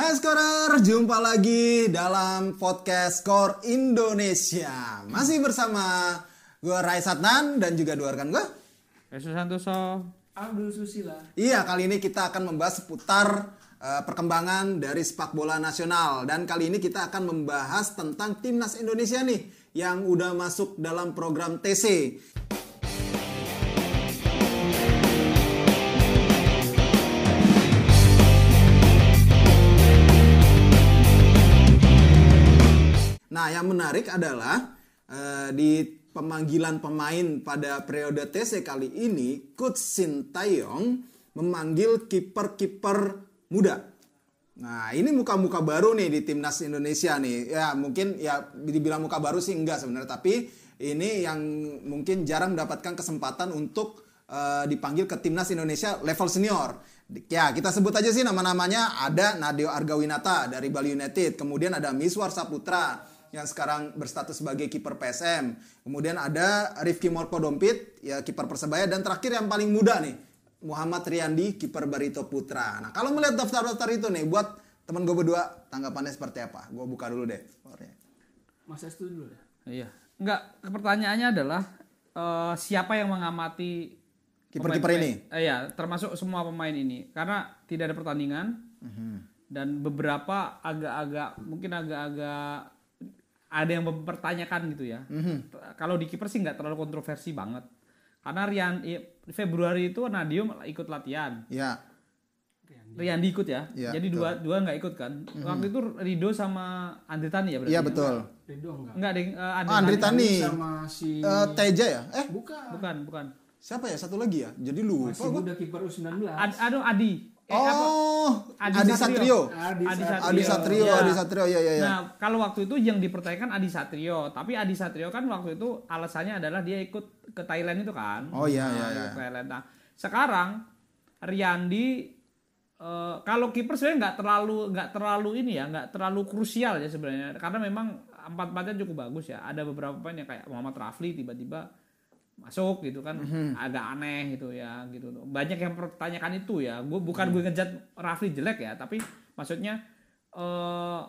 Hai Scorer, jumpa lagi dalam podcast Skor Indonesia. Masih bersama gue Rai Satnan dan juga dua rekan gue. Yesus Santoso. Abdul Susila. Iya, kali ini kita akan membahas seputar eh, perkembangan dari sepak bola nasional dan kali ini kita akan membahas tentang timnas Indonesia nih yang udah masuk dalam program TC. Nah, yang menarik adalah eh, di pemanggilan pemain pada periode TC kali ini, Coach Sintayong memanggil kiper-kiper muda. Nah, ini muka-muka baru nih di timnas Indonesia nih. Ya, mungkin ya dibilang muka baru sih enggak sebenarnya, tapi ini yang mungkin jarang mendapatkan kesempatan untuk eh, dipanggil ke timnas Indonesia level senior. Ya, kita sebut aja sih nama-namanya. Ada Nadio Argawinata dari Bali United, kemudian ada Miswar Saputra yang sekarang berstatus sebagai kiper PSM. Kemudian ada Rifki Morko Dompit, ya kiper Persebaya dan terakhir yang paling muda nih, Muhammad Riyandi, kiper Barito Putra. Nah, kalau melihat daftar-daftar itu nih buat teman gue berdua tanggapannya seperti apa? Gue buka dulu deh. Mas Estu dulu ya. Iya. Enggak, pertanyaannya adalah eh, siapa yang mengamati Kiper-kiper pemain-pemain- Eh, Iya, termasuk semua pemain ini. Karena tidak ada pertandingan dan beberapa agak-agak mungkin agak-agak ada yang mempertanyakan gitu ya. Kalau di kiper sih nggak terlalu kontroversi banget. Karena Rian i- Februari itu Nadio ikut latihan. Ya, Riyandi ikut ya. Iya, Jadi dua dua nggak ikut kan. Waktu itu Rido sama Andri Tani ya berarti. iya ya? betul. Ridho enggak? Enggak deh, eh, Andri Oh, Tani. Sama si Eh, Teja ya? Eh, bukan. Bukan, bukan. siapa ya? Satu lagi ya? Jadi lupa Masih muda kiper U19. Ad, aduh Adi. Eh, apa? Oh, Adi Adi Satrio. Satrio. Adi, Adi Satrio. Adi Satrio, Iya. Adi Satrio, ya ya ya. Nah, kalau waktu itu yang dipertanyakan Adi Satrio, tapi Adi Satrio kan waktu itu alasannya adalah dia ikut ke Thailand itu kan. Oh, iya, Nah, iya, iya. ke Thailand. Nah, sekarang Riyandi eh, kalau kiper sebenarnya nggak terlalu nggak terlalu ini ya, nggak terlalu krusial ya sebenarnya. Karena memang empat empatnya cukup bagus ya. Ada beberapa pemain yang kayak Muhammad Rafli tiba-tiba masuk gitu kan Mhm. agak aneh gitu ya gitu banyak yang pertanyakan itu ya gue bukan Mhm. gue ngejat Rafli jelek ya tapi maksudnya eh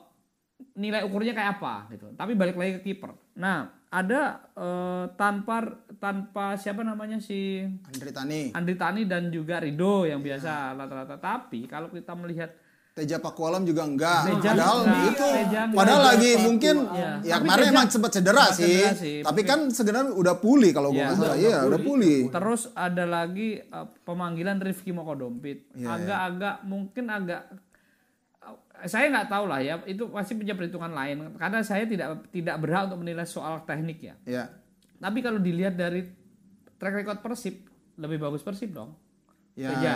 nilai ukurnya kayak apa gitu tapi balik lagi ke kiper nah ada eh, tanpa tanpa siapa namanya si Andri Tani. Andri Tani dan juga Rido yang biasa rata-rata tapi kalau kita melihat Teja Pakualam juga enggak. Teja padahal enggak. itu Teja padahal Teja lagi Pakualam. mungkin Iya. ya Tapi kemarin Teja- emang sempat cedera sih. cedera sih. Tapi Mungkin- kan sebenarnya udah pulih kalau gua Iya. nggak salah. Udah- Iya, udah udah pulih. Terus ada lagi eh, pemanggilan Rifki Moko Dompit. Iya, Agak-agak mungkin agak eh, saya nggak tahu lah ya itu pasti punya perhitungan lain karena saya tidak tidak berhak untuk menilai soal teknik ya. Iya. Tapi kalau dilihat dari track record Persib lebih bagus Persib dong. Ya. Teja.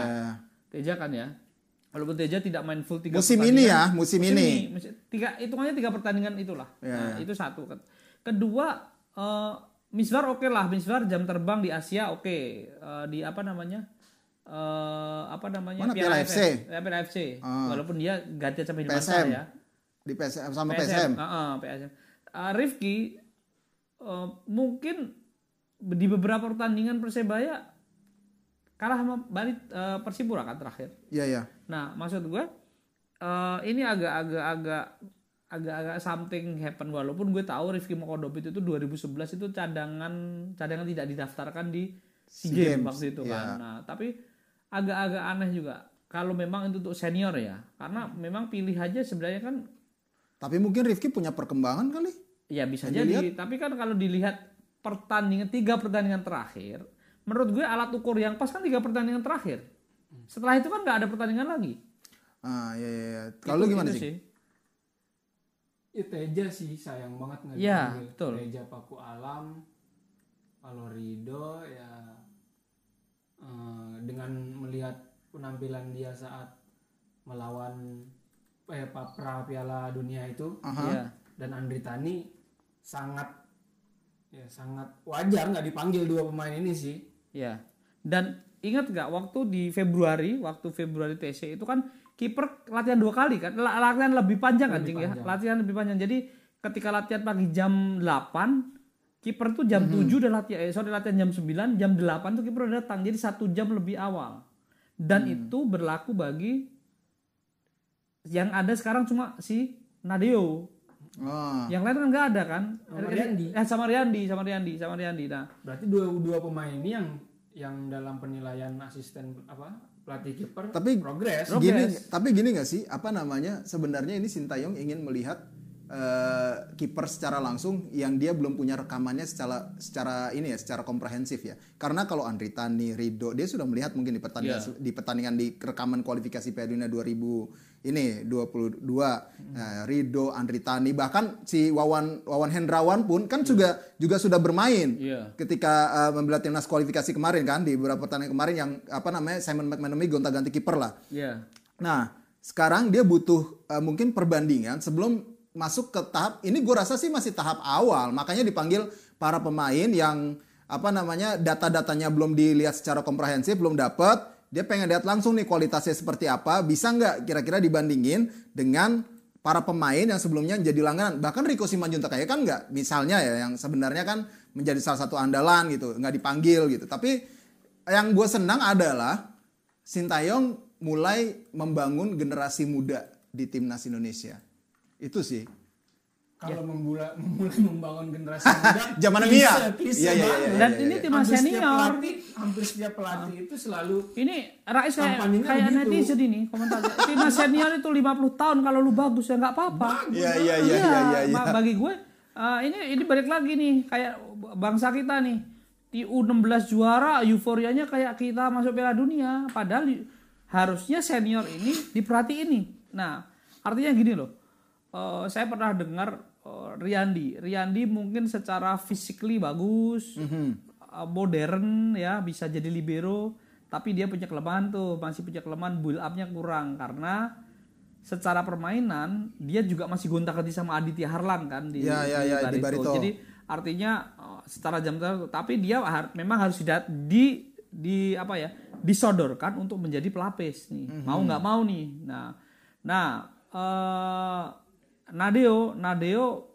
Teja kan ya. Walaupun Teja tidak main full tiga Musim pertandingan. ini ya, musim ini. Musim- Tiga hitungannya tiga pertandingan itulah. Iya, Nah, itu satu. Kedua eh Miswar oke lah, Miswar jam terbang di Asia oke. Eh, di apa namanya? eh apa namanya? Mana, Piala FC? Ya, Piala FC. Ah. Walaupun dia ganti sama Hilman PSM. Shah ya. Di PSM sama PSM. PSM. Heeh, PSM. Eh, Rifki eh, mungkin di beberapa pertandingan Persebaya kalah sama Bali eh, Persipura kan terakhir. Iya, iya. Nah, maksud gue eh, ini agak-agak agak agak-agak something happen walaupun gue tahu Rifki Mokodopit itu 2011 itu cadangan cadangan tidak didaftarkan di SEA Games Games, waktu itu iya. kan. Nah, tapi agak-agak aneh juga kalau memang itu untuk senior ya. Karena memang pilih aja sebenarnya kan Tapi mungkin Rifki punya perkembangan kali. Ya bisa Yang jadi, tapi kan kalau dilihat pertandingan tiga pertandingan terakhir, menurut gue alat ukur yang pas kan tiga pertandingan terakhir. Setelah itu kan nggak ada pertandingan lagi. Ah, iya, iya. iya. Kalau lu Itu- gimana itu sih? Ya, Teja sih sayang banget nggak dipanggil. betul. Teja Paku Alam, kalau Rido ya eh, dengan melihat penampilan dia saat melawan eh pra Piala Dunia itu Aha. Iya. dan Andri Tani sangat ya sangat wajar nggak dipanggil dua pemain ini sih. Ya. Dan ingat nggak waktu di Februari, waktu Februari TC itu kan kiper latihan dua kali kan, La- latihan lebih panjang kan, Cing, ya, panjang. latihan lebih panjang. Jadi ketika latihan pagi jam 8 kiper tuh jam 7 udah latihan, eh, sorry latihan jam 9, jam 8 tuh kiper udah datang. Jadi satu jam lebih awal. Dan itu berlaku bagi yang ada sekarang cuma si Nadeo. Oh. Yang lain kan nggak ada kan? Sama Riyandi. Eh sama Riyandi, sama Riyandi, sama Riyandi. Nah, Berarti dua dua pemain ini yang yang dalam penilaian asisten apa pelatih kiper Tapi- progres. Gini, tapi gini nggak sih? Apa namanya? Sebenarnya ini Sintayong ingin melihat eh, kiper secara langsung yang dia belum punya rekamannya secara secara ini ya, secara komprehensif ya. Karena kalau Andri Tani, Rido, dia sudah melihat mungkin di pertandingan di pertandingan di rekaman kualifikasi Piala Dunia 2000 ini 22 Nah, Rido, Andri Tani bahkan si Wawan Wawan Hendrawan pun kan juga juga sudah bermain Iya. ketika uh, membela timnas kualifikasi kemarin kan di beberapa pertandingan kemarin yang apa namanya Simon McManamy gonta-ganti kiper lah. ya. Nah, sekarang dia butuh uh, mungkin perbandingan sebelum masuk ke tahap ini gue rasa sih masih tahap awal, makanya dipanggil para pemain yang apa namanya data-datanya belum dilihat secara komprehensif, belum dapat, dia pengen lihat langsung nih kualitasnya seperti apa, bisa nggak kira-kira dibandingin dengan para pemain yang sebelumnya jadi langganan? Bahkan Rico Simanjuntak kayak kan nggak misalnya ya yang sebenarnya kan menjadi salah satu andalan gitu nggak dipanggil gitu. Tapi yang gue senang adalah Sintayong mulai membangun generasi muda di timnas Indonesia. Itu sih Kalau membula, memulai membangun generasi muda, Zaman Mia. Iya, iya, iya, Dan iya, ini iya. timnas Hampir setiap senior. pelatih, hampir setiap pelatih itu selalu Ini Rais kayak kayak begitu. netizen ini komentar. Timnas senior itu 50 tahun kalau lu bagus ya nggak apa-apa. Iya iya iya iya iya. iya. ma- Bagi gue eh, ini ini balik lagi nih kayak bangsa kita nih. Di U16 juara euforianya kayak kita masuk Piala Dunia. Padahal harusnya senior ini diperhatiin nih. Nah, artinya gini loh. Eh, saya pernah dengar Riyandi. Riyandi mungkin secara physically bagus, eh, modern ya, bisa jadi libero, tapi dia punya kelemahan tuh, masih punya kelemahan build up-nya kurang karena secara permainan dia juga masih gonta-ganti sama Aditya Harlan kan di, Ya, ya, ya, di Barito. Jadi artinya eh, secara jam tapi dia har- memang harus di di apa ya disodorkan untuk menjadi pelapis nih Mhm. mau nggak mau nih nah nah eh Nadeo Nadeo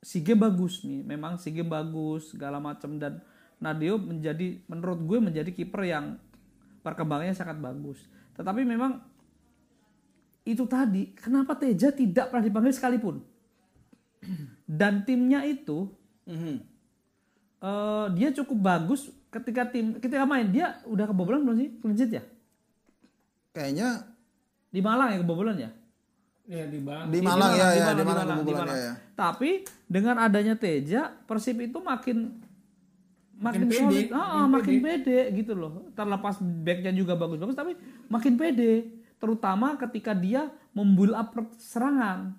si game bagus nih. Memang si game bagus segala macam dan Nadeo menjadi menurut gue menjadi kiper yang perkembangannya sangat bagus. Tetapi memang itu tadi kenapa Teja tidak pernah dipanggil sekalipun? Dan timnya itu Mhm. eh, dia cukup bagus ketika tim ketika main. Dia udah kebobolan belum sih? Clean sheet ya? Kayaknya di Malang ya kebobolan ya ya di bang di Malang ya ya di di Malang di Malang. ya ya. Tapi dengan adanya Teja, Persib itu makin makin, Makin pede, solid, Ah, ah, makin makin pede gitu loh. Terlepas backnya juga bagus-bagus, tapi makin pede. Terutama ketika dia membuild up serangan.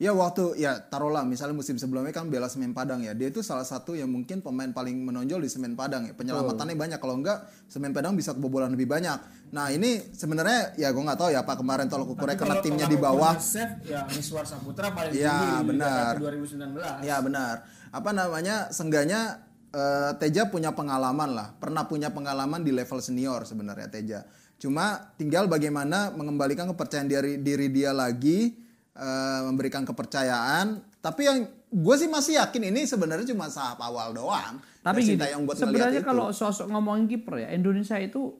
Ya waktu ya taruhlah misalnya musim sebelumnya kan bela Semen Padang ya. Dia itu salah satu yang mungkin pemain paling menonjol di Semen Padang ya. Penyelamatannya banyak kalau enggak Semen Padang bisa kebobolan lebih banyak. Nah, ini sebenarnya ya gue nggak tahu ya apa kemarin tolak ukurnya karena timnya di bawah. Save ya Miswar Saputra paling Ya, tinggi benar. Liga 2019 Ya benar. Apa namanya? Sengganya eh, Teja punya pengalaman lah. Pernah punya pengalaman di level senior sebenarnya Teja. Cuma tinggal bagaimana mengembalikan kepercayaan diri diri dia lagi, eh, memberikan kepercayaan. Tapi yang gue sih masih yakin ini sebenarnya cuma tahap awal doang. Tapi gini, buat sebenarnya kalau sosok ngomongin kiper ya, Indonesia itu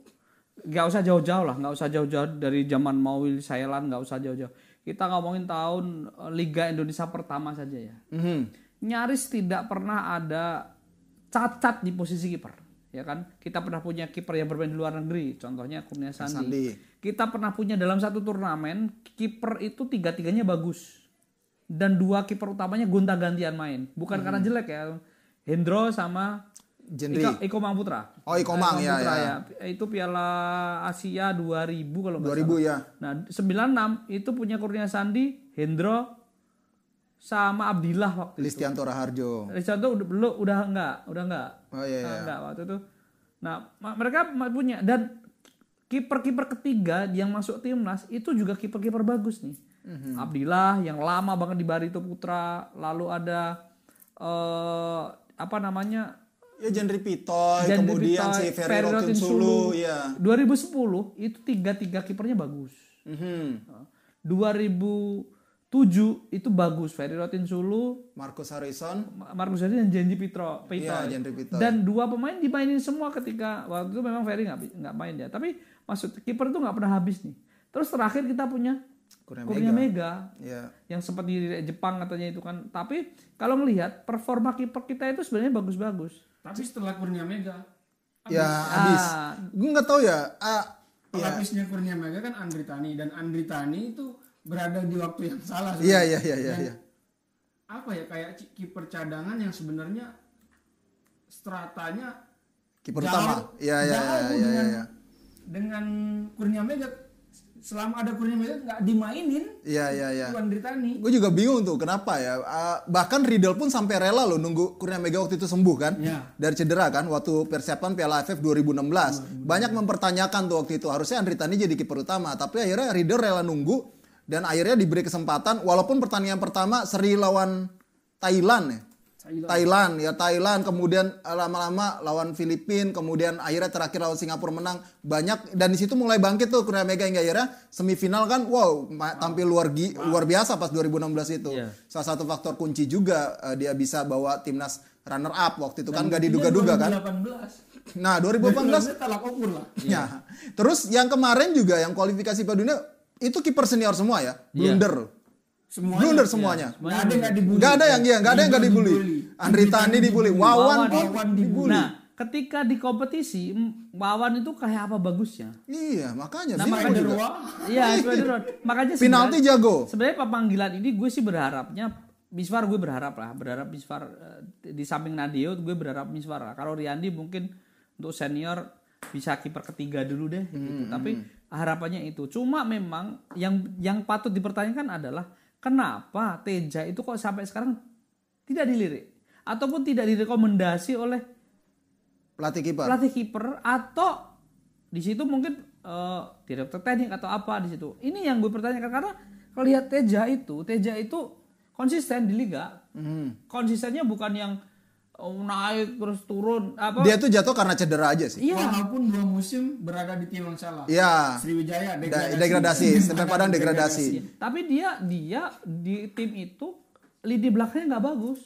nggak usah jauh-jauh lah, nggak usah jauh-jauh dari zaman Mawil Sailan, nggak usah jauh-jauh. Kita ngomongin tahun eh, Liga Indonesia pertama saja ya. Mhm. Nyaris tidak pernah ada cacat di posisi kiper. Ya kan, kita pernah punya kiper yang bermain di luar negeri, contohnya Kurnia Sandi. Sandi. Kita pernah punya dalam satu turnamen kiper itu tiga-tiganya bagus dan dua kiper utamanya gonta-gantian main, bukan Hmm. karena jelek ya. Hendro sama Jendri. Iko, Iko Mang Putra. Oh, Iko Mang, ya, Putra, ya. Itu Piala Asia 2000 kalau nggak 2000 salah. ya. Nah, 96 itu punya Kurnia Sandi, Hendro sama Abdillah waktu Listianto. Raharjo. Listianto udah belum udah enggak, udah enggak. Oh iya. Enggak iya. waktu itu. Nah, mereka punya dan kiper-kiper ketiga yang masuk timnas itu juga kiper-kiper bagus nih. Mm-hmm. Abdillah yang lama banget di Barito Putra, lalu ada eh apa namanya? Ya Jendri Pitoy, Jendri kemudian Pitoy, si Ferry Rotin Sulu, ya. 2010 itu tiga-tiga kipernya bagus. Mm-hmm. 2000 tujuh itu bagus. Ferry Rotin Sulu Marcus Harrison. Marcus Harrison dan Janji Pitro Pitro ya, dan dua pemain dimainin semua ketika waktu itu memang Ferry nggak nggak main ya. Tapi maksud kiper tuh nggak pernah habis nih. Terus terakhir kita punya Kurnia, Mega, ya. yang sempat di Jepang katanya itu kan. Tapi kalau melihat performa kiper kita itu sebenarnya bagus-bagus. Tapi setelah Kurnia Mega habis. ya ah. habis. Ah. gue nggak tahu ya ah, iya. Pelapisnya ya. Kurnia Mega kan Andri Tani dan Andri Tani itu berada di waktu yang salah. Iya iya iya iya. Iya. Apa ya kayak kiper cadangan yang sebenarnya stratanya Kiper utama. Iya iya iya iya. dengan- iya. Kurnia Mega selama ada Kurnia Mega nggak dimainin Iya iya iya. itu Andri Tani. Gue juga bingung tuh kenapa ya. Ah, bahkan Riedel pun sampai rela loh nunggu Kurnia Mega waktu itu sembuh kan. Iya. Dari cedera kan waktu persiapan Piala AFF 2016. Banyak mempertanyakan tuh waktu itu harusnya Andri Tani jadi kiper utama, tapi akhirnya Riedel rela nunggu dan akhirnya diberi kesempatan walaupun pertandingan pertama seri lawan Thailand ya. Thailand. Thailand ya Thailand kemudian eh, lama-lama lawan Filipina kemudian akhirnya terakhir lawan Singapura menang banyak dan di situ mulai bangkit tuh Kurnia Mega hingga akhirnya semifinal kan wow tampil luar gi- luar biasa pas 2016 itu Iya. salah satu faktor kunci juga eh, dia bisa bawa timnas runner up waktu itu kan gak diduga-duga kan 2018. nah 2018 2018 talak ukur lah. ya terus yang kemarin juga yang kualifikasi Piala Dunia itu kiper senior semua ya Iya. blunder Semuanya. blunder semuanya Nggak ada yang nggak dibully. Nggak ada yang iya, nggak ada yang nggak dibully. Andri Tani dibully, Wawan pun Wawan dibully. Nah, ketika di kompetisi Wawan itu kayak apa bagusnya? Iya, makanya Nah, makanya juga. Iya, Spider-Man. Makanya Penalti jago. Sebenarnya pemanggilan ini gue sih berharapnya Miswar gue berharap lah, berharap Miswar eh, di samping Nadeo gue berharap Miswar lah. Kalau Riyandi mungkin untuk senior bisa kiper ketiga dulu deh gitu. Tapi harapannya itu. Cuma memang yang yang patut dipertanyakan adalah kenapa Teja itu kok sampai sekarang tidak dilirik ataupun tidak direkomendasi oleh Pelatih kiper. pelatih kiper atau di situ mungkin eh, direktur teknik atau apa di situ. Ini yang gue pertanyakan karena kalau lihat Teja itu, Teja itu konsisten di liga. Mhm. Konsistennya bukan yang naik terus turun apa? Dia tuh jatuh karena cedera aja sih. Iya. walaupun dua musim berada di tim yang salah. Iya. Sriwijaya Da- degradasi. degradasi, sampai Padang degradasi. Iya. Tapi dia dia di tim itu lini belakangnya nggak bagus.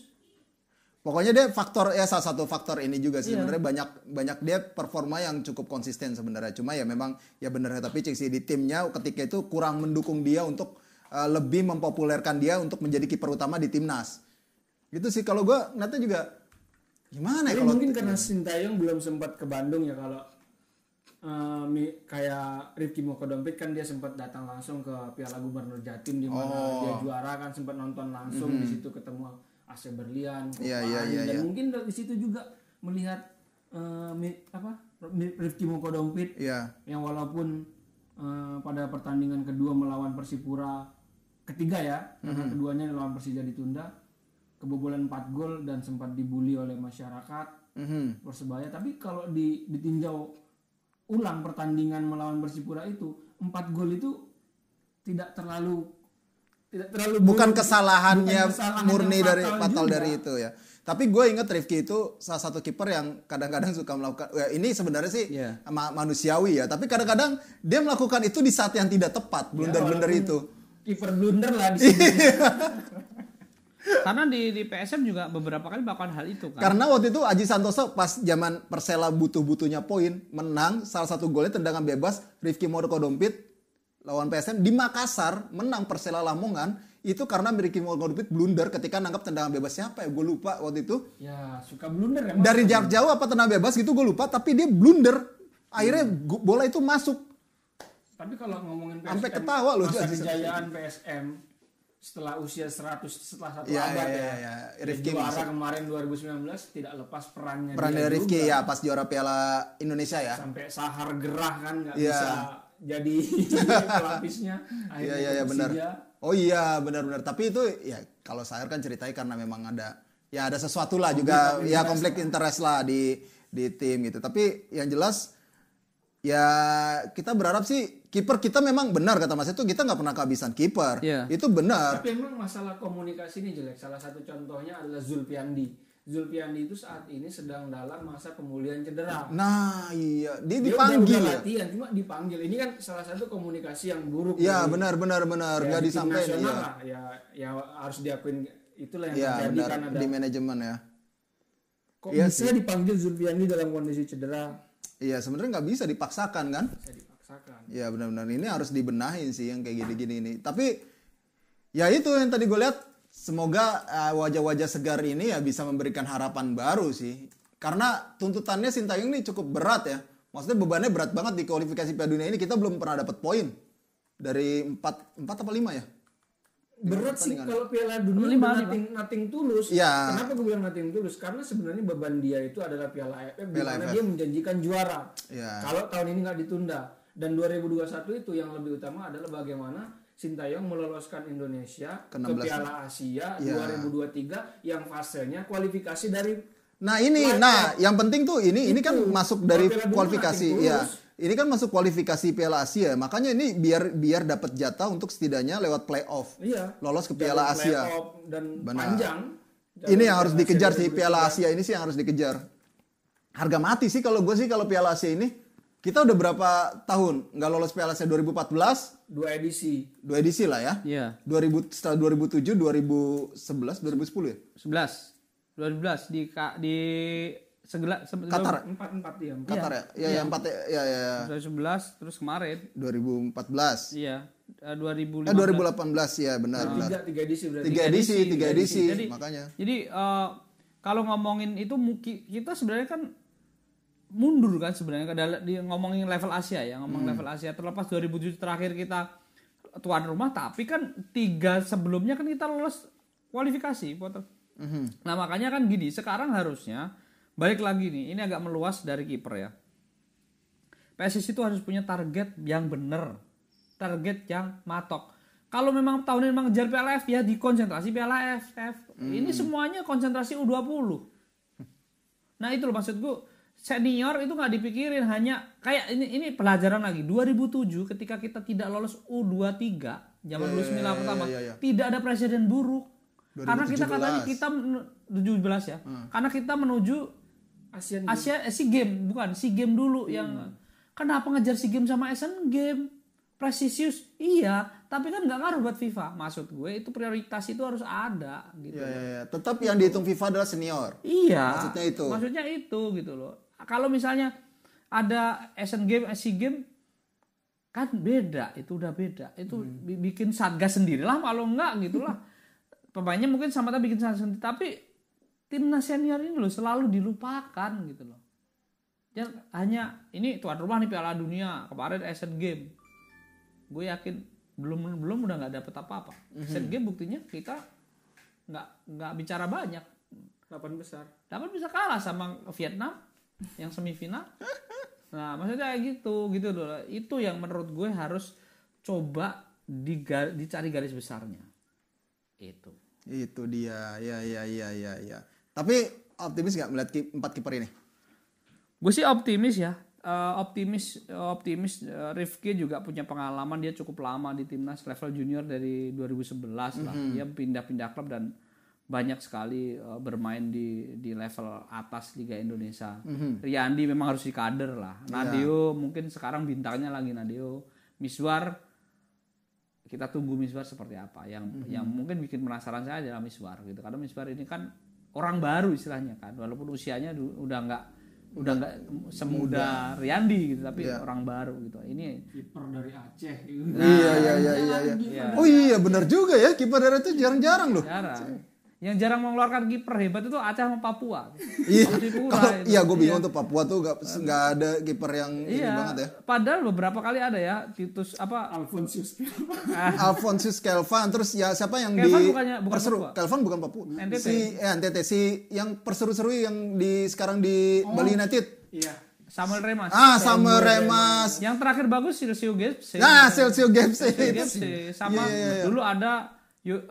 Pokoknya dia faktor ya salah satu faktor ini juga Iya. sih sebenarnya banyak banyak dia performa yang cukup konsisten sebenarnya. Cuma ya memang ya benar tapi cek sih di timnya ketika itu kurang mendukung dia untuk uh, lebih mempopulerkan dia untuk menjadi kiper utama di timnas. Gitu sih kalau gua nanti juga gimana ya mungkin karena Sintayong belum sempat ke Bandung ya kalau mi- kayak Rifki Mokodompit kan dia sempat datang langsung ke Piala Gubernur Jatim di mana Oh. dia juara kan sempat nonton langsung di situ ketemu AC Berlian, Kopani, iya, iya, dan iya. mungkin dari situ juga melihat mi- apa Rifki Mokodompit ya yang walaupun eh, pada pertandingan kedua melawan Persipura ketiga ya karena Mhm. keduanya melawan Persija ditunda kebobolan 4 gol dan sempat dibully oleh masyarakat mhm. Persebaya tapi kalau di ditinjau ulang pertandingan melawan Persipura itu 4 gol itu tidak terlalu tidak terlalu bukan buruk. kesalahannya Bukan kesalahan murni yang dari fatal fatal juga. dari itu ya. Tapi gue inget Rifki itu salah satu kiper yang kadang-kadang suka melakukan. ya ini sebenarnya sih Iya. ma- manusiawi ya. Tapi kadang-kadang dia melakukan itu di saat yang tidak tepat, blunder-blunder walaupun itu. kiper blunder lah di sini Karena di di PSM juga beberapa kali melakukan hal itu kan. Karena waktu itu Aji Santoso pas zaman Persela butuh-butuhnya poin, menang salah satu golnya tendangan bebas Rifki Moroko Dompit lawan PSM di Makassar menang Persela Lamongan itu karena Rifki Moroko Dompit blunder ketika nangkap tendangan bebas. Siapa ya? Gue lupa waktu itu. Ya suka blunder emang. Dari jarak jauh apa tendangan bebas gitu gue lupa tapi dia blunder. Akhirnya bola itu masuk. Tapi kalau ngomongin PSM Sampai ketawa loh, masa kejayaan PSM setelah usia 100 setelah satu Iya, abad ya, iya, iya. Ya, Rifki juara masuk. kemarin 2019 tidak lepas perannya peran dari Rifki juga. ya pas juara Piala Indonesia ya sampai sahar gerah kan nggak Iya. bisa jadi pelapisnya akhirnya iya iya ke benar. Oh iya benar-benar. Tapi itu ya kalau saya kan ceritanya karena memang ada ya ada sesuatu lah juga ya konflik interest lah di di tim gitu. Tapi yang jelas ya kita berharap sih kiper kita memang benar kata Mas itu kita nggak pernah kehabisan kiper. Iya. Itu benar. tapi emang masalah komunikasi ini jelek salah satu contohnya adalah Zulpiandi Zulpiandi itu saat ini sedang dalam masa pemulihan cedera Nah iya dia Dia dipanggil udah, udah ya. latihan cuma dipanggil ini kan salah satu komunikasi yang buruk Iya dari- benar benar benar ya, nggak disampaikan ya. lah ya ya harus diakuin itulah yang Iya terjadi benar kan ada di manajemen ya. kok Iya bisa dipanggil Zulfiandi dalam kondisi cedera Iya sebenarnya nggak bisa dipaksakan kan. bisa dipaksa Rasakan. Ya benar-benar ini harus dibenahin sih yang kayak gini-gini ini. Tapi ya itu yang tadi gue lihat semoga eh, wajah-wajah segar ini ya bisa memberikan harapan baru sih. Karena tuntutannya Sintayong ini cukup berat ya. Maksudnya bebannya berat banget di kualifikasi Piala Dunia ini kita belum pernah dapat poin dari 4 4 apa 5 ya? Berat sih kalau Piala Dunia Lima, nothing, nothing tulus. Iya. Kenapa gue bilang nothing tulus? Karena sebenarnya beban dia itu adalah Piala AFF di mana AFF. dia menjanjikan juara. Iya. Kalau tahun ini nggak ditunda dan 2021 itu yang lebih utama adalah bagaimana Sintayong meloloskan Indonesia Ke ke, 16 Piala Asia Iya. 2023 yang fasenya kualifikasi dari Nah ini, nah yang penting tuh ini ini kan masuk dari kualifikasi, ya. tulus. Ini kan masuk kualifikasi Piala Asia, makanya ini biar biar dapat jatah untuk setidaknya lewat playoff, iya lolos ke Piala jalur Asia. dan Benar. panjang. Ini yang harus dikejar sih Piala 2023. Asia ini sih yang harus dikejar. Harga mati sih kalau gue sih kalau Piala Asia ini kita udah berapa tahun nggak lolos Piala Asia 2014 Dua edisi. dua edisi lah ya. Iya. 2000 setelah 2007 2011 2010 ya. 11 2012 di di segala se- Qatar. Empat empat ya. empat. Qatar ya. Ya ya empat ya ya, ya. 2011 terus kemarin 2014. iya eh, 2015 Eh 2018 ya benar benar. Tiga, tiga edisi berarti. Tiga edisi, tiga edisi, Jadi- makanya. Jadi eh, kalau ngomongin itu muki- kita sebenarnya kan mundur kan sebenarnya di ngomongin level Asia ya, ngomong Hmm. level Asia terlepas 2007 terakhir kita tuan rumah tapi kan tiga sebelumnya kan kita lolos kualifikasi Potter. Mhm. Nah, makanya kan gini, sekarang harusnya balik lagi nih, ini agak meluas dari kiper ya. PSSI itu harus punya target yang benar, target yang matok. Kalau memang tahun ini memang ngejar PLF ya dikonsentrasi Piala AFF. Ini semuanya konsentrasi U20. Nah itu loh maksud gue senior itu nggak dipikirin hanya kayak ini ini pelajaran lagi 2007 ketika kita tidak lolos U23 zaman Luis Milla pertama iya, iya. tidak ada presiden buruk karena kita 2017. katanya kita men- 17 ya karena kita menuju Asian Asia eh, SEA Game bukan SEA Game dulu yang kenapa ngejar SEA Game sama Asian Game presisius iya tapi kan nggak ngaruh buat FIFA maksud gue itu prioritas itu harus ada gitu Ya, ya, ya. Tetap yang dihitung FIFA adalah senior. Iya. Maksudnya itu. Maksudnya itu gitu loh. Kalau misalnya ada Asian Game, SEA Game kan beda, itu udah beda. Itu Hmm. bi- bikin satgas sendiri lah kalau enggak gitu lah. Pemainnya mungkin sama tapi bikin satgas sendiri, tapi timnas senior ini loh selalu dilupakan gitu loh. Ya, hanya ini tuan rumah nih Piala Dunia, kemarin Asian Game. Gue yakin belum belum udah nggak dapet apa-apa. Mhm. Asian Game buktinya kita nggak nggak bicara banyak delapan besar. dapat bisa kalah sama Vietnam yang semifinal. Nah, maksudnya kayak gitu, gitu loh. Itu yang menurut gue harus coba diga- dicari garis besarnya. Itu. Itu dia. Ya ya ya ya ya. Tapi optimis nggak melihat empat kiper ini? Gue sih optimis ya. Eh, optimis optimis eh, Rifki juga punya pengalaman dia cukup lama di timnas level junior dari 2011 lah. Dia pindah-pindah klub dan banyak sekali eh, bermain di di level atas Liga Indonesia. Riyandi memang harus di kader lah. Nadeo mungkin sekarang bintangnya lagi Nadeo. Miswar kita tunggu Miswar seperti apa. Yang yang mungkin bikin penasaran saya adalah Miswar gitu. Karena Miswar ini kan orang baru istilahnya kan. Walaupun usianya udah nggak udah nggak semuda Riyandi gitu, tapi orang baru gitu. Ini Kiper dari Aceh. iya iya iya iya. iya. Oh iya benar juga ya kiper daerah itu jarang-jarang loh. jarang. Yang jarang mengeluarkan kiper hebat itu Aceh sama Papua. Iya. Iya gue bingung tuh Papua tuh nggak nggak ada kiper yang ini Iya. banget ya. Padahal beberapa kali ada ya Titus apa Alfonsius. Alphonsus Kelvan terus ya siapa yang Kelvan di bukannya- bukan perseru Papua. Kelvan bukan Papua NTT. si eh, NTT si yang perseru-seru yang di sekarang di Bali United Iya. Samuel Remas. ah sama Remas Yang terakhir bagus Silvio Gepse. nah Celcio Gepse Silvio itu Gepse. sama Iya, dulu ada Yu-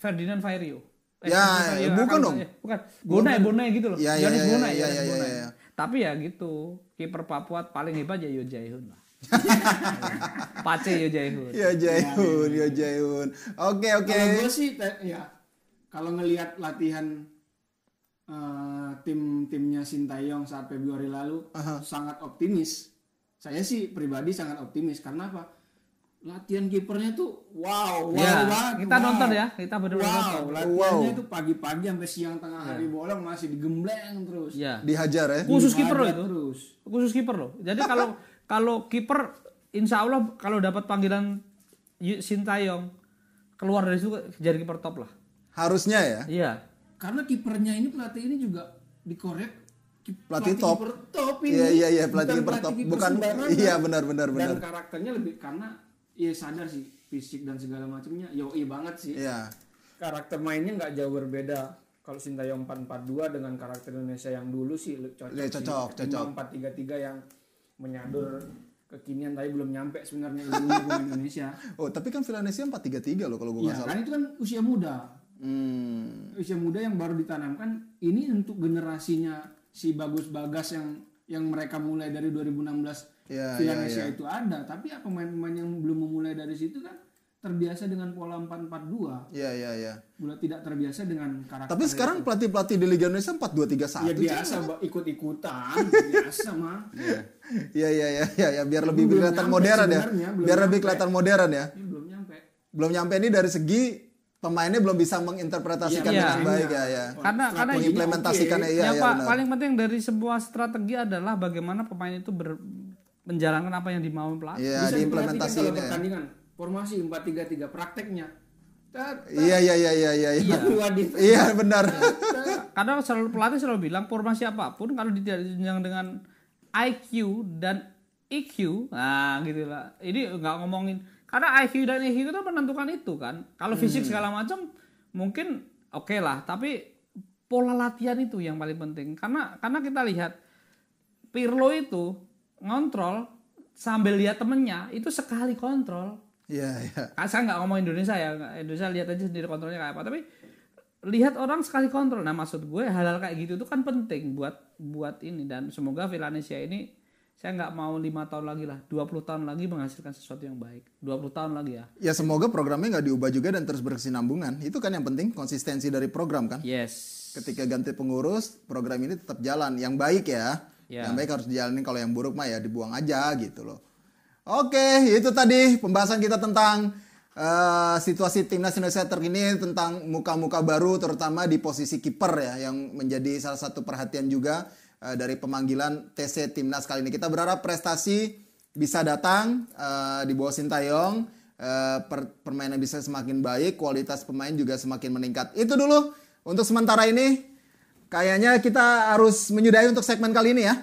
eh, Ferdinand Vairio. Ya, Ferdinand Vairio, bukan dong. eh, Bukan. Bonai, Bonai gitu loh. Iya, iya, Yohanes iya, Bonai, iya, Yohanes iya, Bonai. iya, iya. Tapi ya gitu, kiper Papua paling hebat ya Yo Jae-hoon lah. Pace Yo Jae-hoon. ya Jaihun ya Jaihun oke oke Kalau gue sih te- ya kalau ngelihat latihan eh, tim-timnya Sintayong saat Februari lalu sangat optimis. Saya sih pribadi sangat optimis karena apa? Latihan kipernya tuh wow, wow Ya, banget. kita wow. nonton ya, kita benar-benar Wow, nonton. latihannya itu pagi-pagi sampai siang tengah hari bolong masih digembleng terus. Iya. dihajar ya Khusus kiper loh itu. Terus. Khusus kiper loh. Jadi kalau kalau kiper insya Allah kalau dapat panggilan Sintayong keluar dari situ jadi kiper top lah. Harusnya ya. Iya. Karena kipernya ini pelatih ini juga dikorek Pelatih top. kiper top ini. Iya iya iya pelatih kiper top. Bukan iya benar benar benar. Dan karakternya lebih karena ya sadar sih fisik dan segala macamnya yoi banget sih. Iya. Karakter mainnya nggak jauh berbeda. Kalau Sintayong 442 dengan karakter Indonesia yang dulu sih cocok. Iya, cocok, sih. cocok. 433 yang menyadur kekinian tapi belum nyampe sebenarnya ilmunya pemain Indonesia. Oh, tapi kan Villanesia 433 loh kalau gue Iya nggak salah. kan itu kan usia muda. Hmm. usia muda yang baru ditanamkan ini untuk generasinya si bagus bagas yang yang mereka mulai dari 2016 Iya, Villanesia iya, iya. itu ada tapi apa pemain-pemain yang belum memulai dari situ kan terbiasa dengan pola 442 Iya iya iya. Mulai tidak terbiasa dengan karakter Tapi sekarang pelatih-pelatih di Liga Indonesia 4231. ya biasa Mbak, ikut-ikutan biasa mah Iya iya iya iya ya, biar lebih Belum kelihatan nyampe modern ya. Biar lebih nyampe. kelihatan modern ya. ini belum nyampe Belum nyampe ini dari segi pemainnya belum bisa menginterpretasikan Iya. dengan baik ya ya. Karena karena Mengimplementasikannya iya yang iya pa- benar. paling penting dari sebuah strategi adalah bagaimana pemain itu ber, menjalankan apa yang dimau pelatih. Iya bisa kalau ya. pertandingan formasi 433 prakteknya Iya iya iya iya iya. Iya, dua di- iya benar. Karena selalu pelatih selalu bilang formasi apa pun kalau tidak ditunjang dengan IQ dan EQ, nah gitu lah. Ini nggak ngomongin karena IQ dan EQ itu menentukan itu kan. Kalau fisik segala macam mungkin oke lah, tapi pola latihan itu yang paling penting. Karena karena kita lihat Pirlo itu ngontrol sambil lihat temennya itu sekali kontrol. Iya iya. Ah, saya nggak ngomong Indonesia ya Indonesia lihat aja sendiri kontrolnya kayak apa tapi lihat orang sekali kontrol nah maksud gue hal-hal kayak gitu itu kan penting buat buat ini dan semoga Villanesia ini saya nggak mau lima tahun lagi lah 20 tahun lagi menghasilkan sesuatu yang baik 20 tahun lagi ya Ya semoga programnya nggak diubah juga dan terus berkesinambungan. Itu kan yang penting konsistensi dari program kan. yes Ketika ganti pengurus, program ini tetap jalan. Yang baik ya. Ya. Yang baik harus dijalanin. Kalau yang buruk mah ya dibuang aja gitu loh. Oke, itu tadi pembahasan kita tentang eh, situasi timnas Indonesia terkini tentang muka-muka baru, terutama di posisi kiper ya, yang menjadi salah satu perhatian juga eh, dari pemanggilan TC timnas kali ini. Kita berharap prestasi bisa datang eh, di bawah Sintayong, eh, per- permainan bisa semakin baik, kualitas pemain juga semakin meningkat. Itu dulu untuk sementara ini. Kayaknya kita harus menyudahi untuk segmen kali ini ya.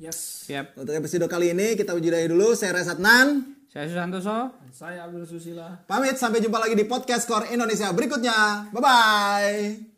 yes siap Untuk episode kali ini kita ujidahi dulu. Saya Reza Adnan. saya Susantoso saya Abdul Susila Pamit sampai jumpa lagi di podcast Core Indonesia berikutnya. Bye bye.